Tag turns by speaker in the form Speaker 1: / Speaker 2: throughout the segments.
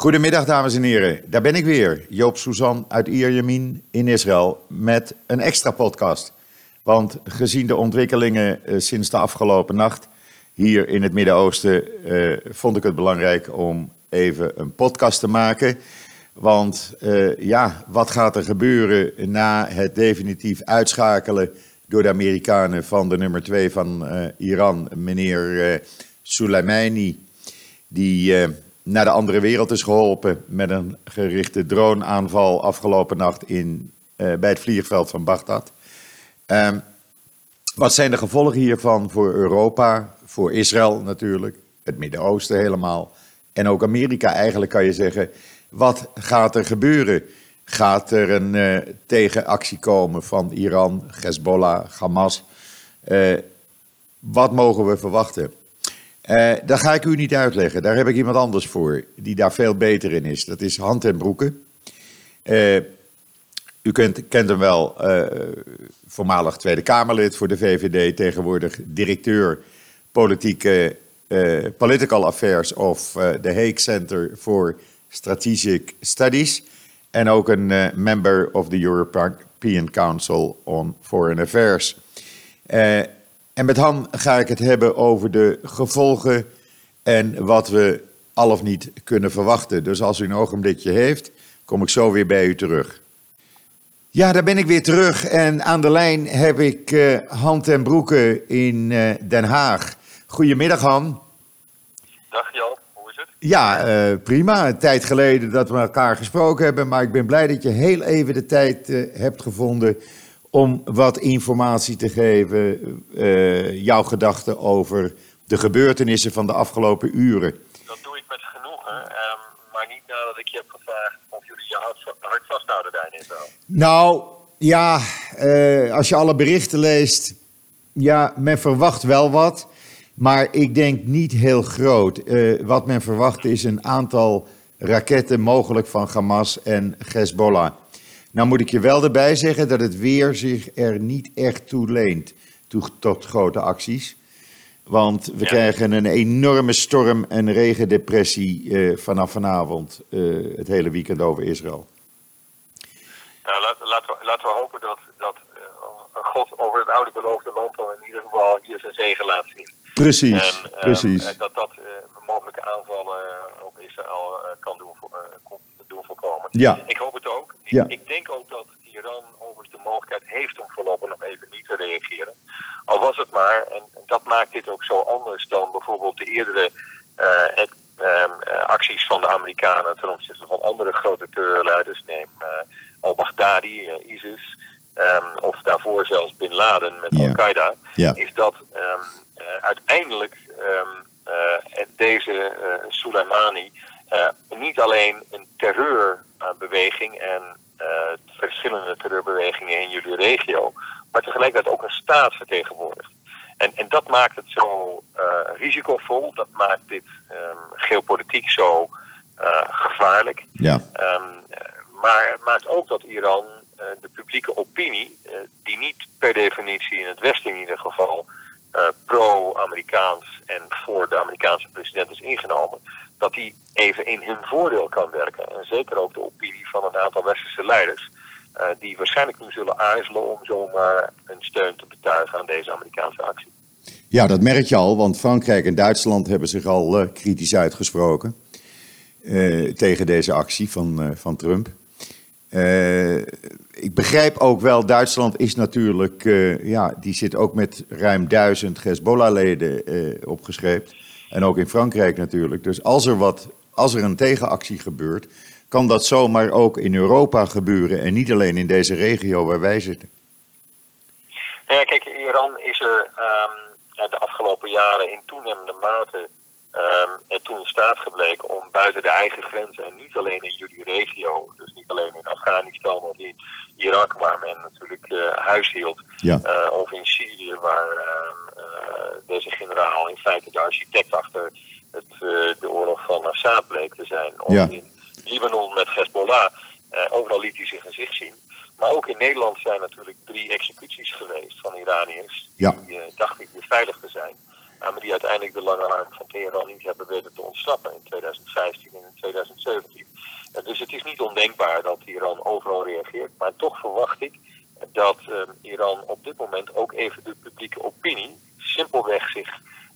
Speaker 1: Goedemiddag, dames en heren. Daar ben ik weer, Joop Suzan uit Ierjemien in Israël, met een extra podcast. Want gezien de ontwikkelingen eh, sinds de afgelopen nacht hier in het Midden-Oosten, eh, vond ik het belangrijk om even een podcast te maken. Want eh, ja, wat gaat er gebeuren na het definitief uitschakelen door de Amerikanen van de nummer twee van Iran, meneer Soleimani, die naar de andere wereld is geholpen met een gerichte droneaanval afgelopen nacht in, eh, bij het vliegveld van Bagdad. Ehm, wat zijn de gevolgen hiervan voor Europa, voor Israël natuurlijk, het Midden-Oosten helemaal en ook Amerika eigenlijk kan je zeggen. Wat gaat er gebeuren? Gaat er een eh, tegenactie komen van Iran, Hezbollah, Hamas? Eh, wat mogen we verwachten? Eh, dat ga ik u niet uitleggen. Daar heb ik iemand anders voor, die daar veel beter in is. Dat is Hand en Broeken. Eh, u kent, kent hem wel, eh, voormalig Tweede Kamerlid voor de VVD, tegenwoordig directeur politieke, political affairs of de Hague Center for Strategic Studies. En ook een member of the European Council on Foreign Affairs. En met Han ga ik het hebben over de gevolgen en wat we al of niet kunnen verwachten. Dus als u een ogenblikje heeft, kom ik zo weer bij u terug. Ja, daar ben ik weer terug en aan de lijn heb ik eh Han ten Broeke in eh, Den Haag. Goedemiddag Han.
Speaker 2: Dag Joop, hoe is het?
Speaker 1: Ja, eh, prima. Een tijd geleden dat we elkaar gesproken hebben, maar ik ben blij dat je heel even de tijd hebt gevonden om wat informatie te geven, eh, jouw gedachten over de gebeurtenissen van de afgelopen uren.
Speaker 2: Dat doe ik met genoegen, ehm, maar niet nadat ik je heb gevraagd of jullie je hart, hart vasthouden daar in Israël.
Speaker 1: Nou, ja, eh, als je alle berichten leest, ja, men verwacht wel wat, maar ik denk niet heel groot. Eh, wat men verwacht is een aantal raketten, mogelijk van Hamas en Hezbollah. Nou moet ik je wel erbij zeggen dat het weer zich er niet echt toe leent toe, tot grote acties. Want we
Speaker 2: Ja.
Speaker 1: krijgen een enorme storm- en regendepressie eh, vanaf vanavond, eh, het hele weekend over Israël.
Speaker 2: Nou, laat, laten, we, laten we hopen dat, dat eh, God over het oude beloofde land dan in ieder geval hier zijn zegen laat zien.
Speaker 1: Precies,
Speaker 2: en,
Speaker 1: precies.
Speaker 2: en dat dat mogelijke aanvallen op Israël kan doen, doen voorkomen.
Speaker 1: Ja.
Speaker 2: Ik hoop het ook. Ik,
Speaker 1: Ja.
Speaker 2: ik denk ook dat Iran overigens de mogelijkheid heeft om voorlopig nog even niet te reageren. Al was het maar, en dat maakt dit ook zo anders dan bijvoorbeeld de eerdere eh, ehm, eh, acties van de Amerikanen ten opzichte van andere grote terreurleiders. Neem eh, al-Baghdadi, ISIS, ehm, of daarvoor zelfs Bin Laden met. Al-Qaeda. Is dat ehm, eh, uiteindelijk deze Soleimani niet alleen een terreurbeweging en eh, verschillende terreurbewegingen in jullie regio, maar tegelijkertijd ook een staat vertegenwoordigt. En, en dat maakt het zo eh, risicovol, dat maakt dit ehm, geopolitiek zo eh, gevaarlijk.
Speaker 1: Ja,
Speaker 2: Ehm, eh, maar het maakt ook dat Iran eh, de publieke opinie, eh, die niet per definitie in het Westen in ieder geval eh, pro-Amerikaans en voor de Amerikaanse president is ingenomen, dat die even in hun voordeel kan werken. En zeker ook de opinie van een aantal westerse leiders, eh, die waarschijnlijk nu zullen aarzelen om zomaar een steun te betuigen aan deze Amerikaanse actie.
Speaker 1: ja, dat merk je al, want Frankrijk en Duitsland hebben zich al eh, kritisch uitgesproken eh, tegen deze actie van, van Trump. Ik begrijp ook wel, Duitsland is natuurlijk, ja, die zit ook met ruim duizend Hezbollah-leden opgeschreven. En ook in Frankrijk natuurlijk. Dus als er, wat, als er een tegenactie gebeurt, kan dat zomaar ook in Europa gebeuren. En niet alleen in deze regio waar wij zitten.
Speaker 2: Nou ja, kijk, Iran is er ehm, de afgelopen jaren in toenemende mate ehm, er toen staat gebleken om buiten de eigen grenzen en niet alleen in jullie regio, dus alleen in Afghanistan of in Irak, waar men natuurlijk eh, huis hield,
Speaker 1: Ja.
Speaker 2: eh, of in Syrië, waar eh, deze generaal in feite de architect achter het, de oorlog van Assad bleek te zijn, of
Speaker 1: Ja.
Speaker 2: in Libanon met Hezbollah. Overal liet hij zijn gezicht zien. Maar ook in Nederland zijn natuurlijk drie executies geweest van Iraniërs. Die eh, dachten weer veilig te zijn. maar die uiteindelijk de lange arm van Teheran niet hebben weten te ontsnappen in 2015 en in 2017. Dus het is niet ondenkbaar dat Iran overal reageert. Maar toch verwacht ik dat Iran op dit moment ook even de publieke opinie simpelweg zich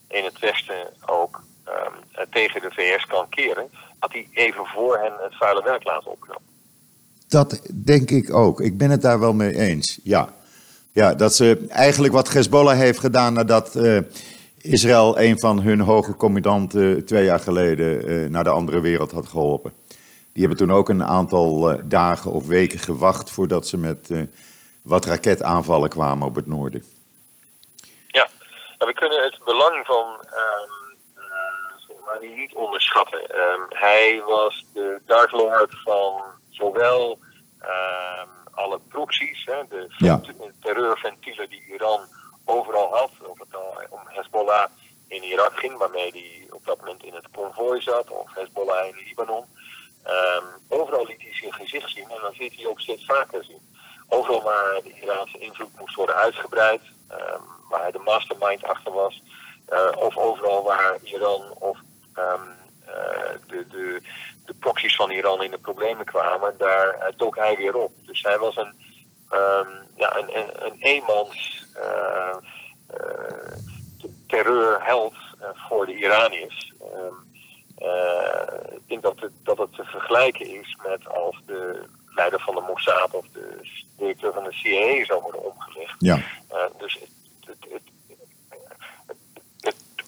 Speaker 2: in het Westen ook um, tegen de VS kan keren, dat hij even voor hen het vuile werk laat opknappen.
Speaker 1: Dat denk ik ook. Ik ben het daar wel mee eens. Ja, ja dat ze eigenlijk wat Hezbollah heeft gedaan nadat uh, Israël een van hun hoge commandanten twee jaar geleden naar de andere wereld had geholpen. Die hebben toen ook een aantal uh, dagen of weken gewacht voordat ze met wat raketaanvallen kwamen op het noorden.
Speaker 2: Ja, nou, we kunnen het belang van maar die niet onderschatten. Um, hij was de Dark Lord van zowel um, alle proxies, hè, de
Speaker 1: ja.
Speaker 2: terreurventielen die Iran overal had, of het nou om Hezbollah in Irak ging, waarmee hij op dat moment in het konvooi zat, of Hezbollah in Libanon. Um, overal liet hij zijn gezicht zien en dan ziet hij ook steeds vaker zien. Overal waar de Iraanse invloed moest worden uitgebreid, waar hij de mastermind achter was, uh, of overal waar Iran of um, de, de, de proxies van Iran in de problemen kwamen, daar uh, hij weer op. Dus hij was een, ja, een, een, een eenmans terreurheld voor de Iraniërs. Um, ik denk dat het, dat het te vergelijken is met als de leider van de Mossad of de directeur van de CIA zou worden omgelegd.
Speaker 1: Ja.
Speaker 2: dus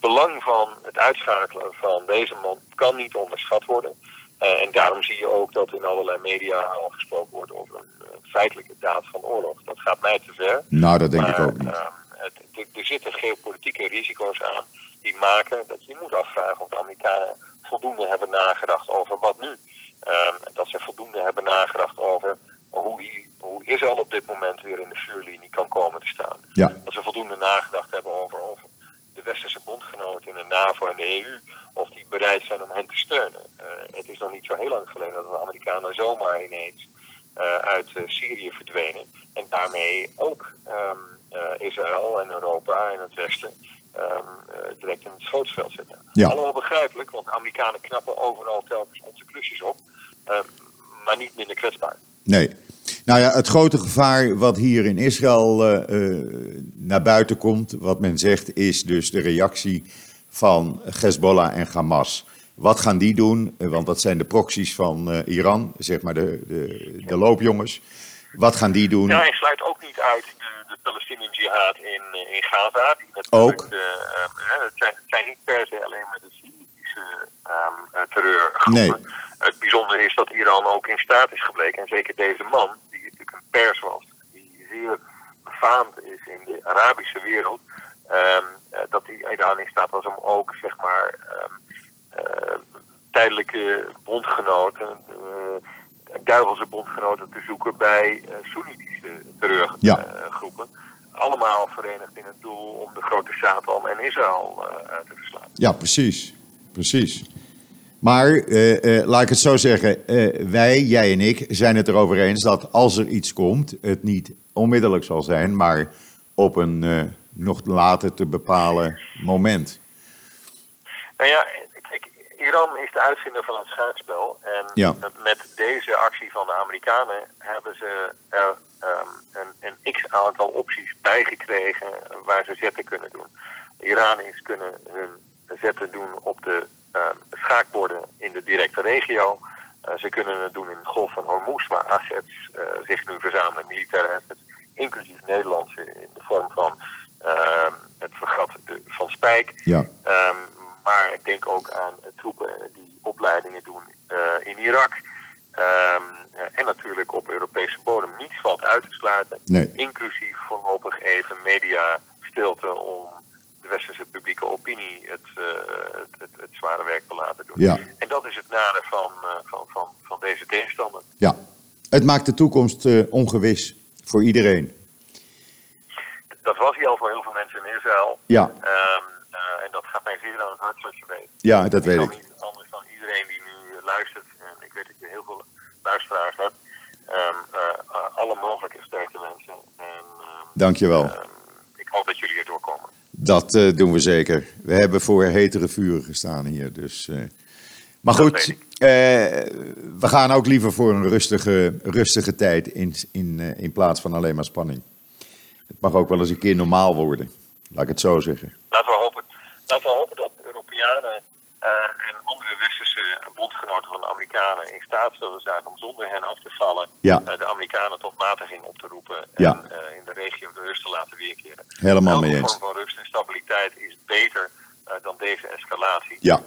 Speaker 2: belang van het uitschakelen van deze man kan niet onderschat worden. Uh, en daarom zie je ook dat in allerlei media al gesproken wordt over een feitelijke daad van oorlog. Dat gaat mij te ver.
Speaker 1: Nou, dat denk maar, ik ook niet.
Speaker 2: Het, er zitten geopolitieke risico's aan die maken dat je moet afvragen of de Amerikanen voldoende hebben nagedacht over wat nu. dat ze voldoende hebben nagedacht over hoe, hoe Israël op dit moment weer in de vuurlinie kan komen te staan.
Speaker 1: Ja.
Speaker 2: Dat ze voldoende nagedacht hebben over, over de westerse bondgenoten in de NAVO en de EU, of die bereid zijn om hen te steunen. Uh, het is nog niet zo heel lang geleden dat de Amerikanen zomaar ineens uh, uit uh, Syrië verdwenen. En daarmee ook um, Israël en Europa en het Westen um, direct in het schootsveld zetten.
Speaker 1: Ja.
Speaker 2: Allemaal begrijpelijk, want Amerikanen knappen overal telkens onze klusjes op, ehm, maar niet minder kwetsbaar.
Speaker 1: Nee. Nou ja, het grote gevaar wat hier in Israël uh, uh, naar buiten komt, wat men zegt, is dus de reactie van Hezbollah en Hamas. Wat gaan die doen? Want dat zijn de proxies van uh, Iran, zeg maar de, de, de, loopjongens. Wat gaan die doen?
Speaker 2: Ja, hij sluit ook niet uit de, de Palestinian jihad in, in Gaza. Die
Speaker 1: ook?
Speaker 2: De, het, zijn, het zijn niet per se alleen maar de Syrische um, terreurgroepen.
Speaker 1: Nee.
Speaker 2: Het bijzondere is dat Iran ook in staat is gebleken, en zeker deze man, die natuurlijk een pers was, die zeer befaamd is in de Arabische wereld, um, dat die Iran in staat was om ook, zeg maar, um, uh, tijdelijke bondgenoten, uh, duivelse bondgenoten te zoeken bij uh, Soenitische terreurgroepen.
Speaker 1: Ja.
Speaker 2: Allemaal verenigd in het doel om de grote Satan en Israël uit te verslaan.
Speaker 1: Ja, precies. Precies. Maar uh, uh, laat ik het zo zeggen, uh, wij, jij en ik, zijn het erover eens dat als er iets komt, het niet onmiddellijk zal zijn, maar op een nog later te bepalen moment.
Speaker 2: Nou ja, Iran is de uitvinder van het schaakspel. En
Speaker 1: ja.
Speaker 2: met deze actie van de Amerikanen hebben ze er um, een, een x-aantal opties bijgekregen waar ze zetten kunnen doen. De Iraniërs kunnen hun zetten doen op de uh, schaakborden in de directe regio. Uh, ze kunnen het doen in de Golf van Hormuz, waar assets uh, zich nu verzamelen, militaire assets, inclusief Nederlandse in de vorm van het vergat van Spijk.
Speaker 1: Ja.
Speaker 2: Um, maar ik denk ook aan troepen die opleidingen doen in Irak. Um, en natuurlijk op Europese bodem niets valt uit te sluiten.
Speaker 1: Nee.
Speaker 2: Inclusief voorlopig even media stilte om de westerse publieke opinie het, uh, het, het, het, zware werk te laten doen.
Speaker 1: Ja.
Speaker 2: En dat is het nadeel van, uh, van, van, van deze tegenstander.
Speaker 1: Ja, het maakt de toekomst uh, ongewis voor iedereen.
Speaker 2: Dat was hij al voor heel veel mensen in Israël.
Speaker 1: Ja.
Speaker 2: Gaat mij zeer aan het hart, zoals je weet.
Speaker 1: Ja, dat
Speaker 2: ik
Speaker 1: weet ik.
Speaker 2: niet anders dan iedereen die nu luistert, en ik weet dat je heel veel luisteraars hebt, um, alle mogelijke sterkte wensen. En, um,
Speaker 1: Dankjewel.
Speaker 2: ik hoop dat jullie erdoor komen.
Speaker 1: Dat uh, doen we zeker. We hebben voor hetere vuren gestaan hier. Dus, uh, Maar goed, eh, we gaan ook liever voor een rustige, rustige tijd in, in, eh, in plaats van alleen maar spanning. Het mag ook wel eens een keer normaal worden, laat ik het zo zeggen.
Speaker 2: Laten we hopen, laten we hopen dat Europeanen eh, en andere westerse bondgenoten van de Amerikanen in staat zullen zijn om zonder hen af te vallen
Speaker 1: Ja.
Speaker 2: eh, de Amerikanen tot matiging op te roepen
Speaker 1: Ja.
Speaker 2: en eh, in de regio de rust te laten weerkeren.
Speaker 1: Helemaal
Speaker 2: Elke
Speaker 1: mee eens.
Speaker 2: vorm van rust en stabiliteit is beter dan deze escalatie,
Speaker 1: Ja.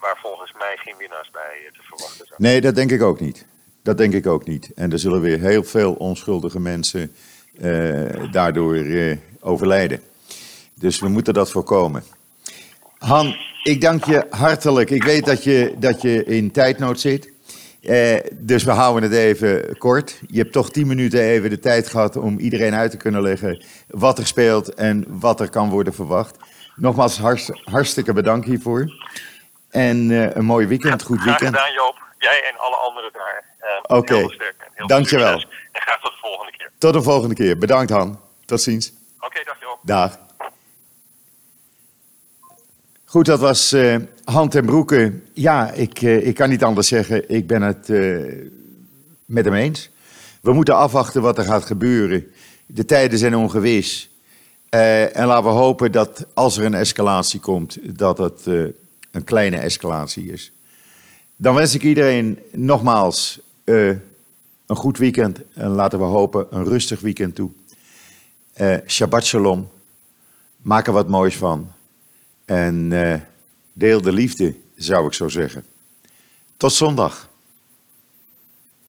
Speaker 2: waar volgens mij geen winnaars bij te verwachten zijn.
Speaker 1: Nee, dat denk ik ook niet. Dat denk ik ook niet. En er zullen weer heel veel onschuldige mensen daardoor overlijden. Dus we moeten dat voorkomen. Han, ik dank je hartelijk. Ik weet dat je, dat je in tijdnood zit. Eh, dus we houden het even kort. Je hebt toch tien minuten even de tijd gehad om iedereen uit te kunnen leggen wat er speelt en wat er kan worden verwacht. Nogmaals hartst- hartstikke bedankt hiervoor. En eh, een mooi weekend, goed
Speaker 2: Graag
Speaker 1: weekend.
Speaker 2: gedaan Joop, jij en alle anderen daar. Eh,
Speaker 1: Oké.
Speaker 2: veel
Speaker 1: Dankjewel.
Speaker 2: En graag tot de volgende keer.
Speaker 1: Tot de volgende keer. Bedankt Han. Tot ziens.
Speaker 2: Oké, dag Joop.
Speaker 1: Dag. Goed, dat was eh Han ten Broeke. Ja, ik, eh, ik kan niet anders zeggen. Ik ben het eh, met hem eens. We moeten afwachten wat er gaat gebeuren. De tijden zijn ongewis. En laten we hopen dat als er een escalatie komt, dat het een kleine escalatie is. Dan wens ik iedereen nogmaals een goed weekend. En laten we hopen een rustig weekend toe. Shabbat shalom. Maak er wat moois van. En eh, deel de liefde, zou ik zo zeggen. Tot zondag.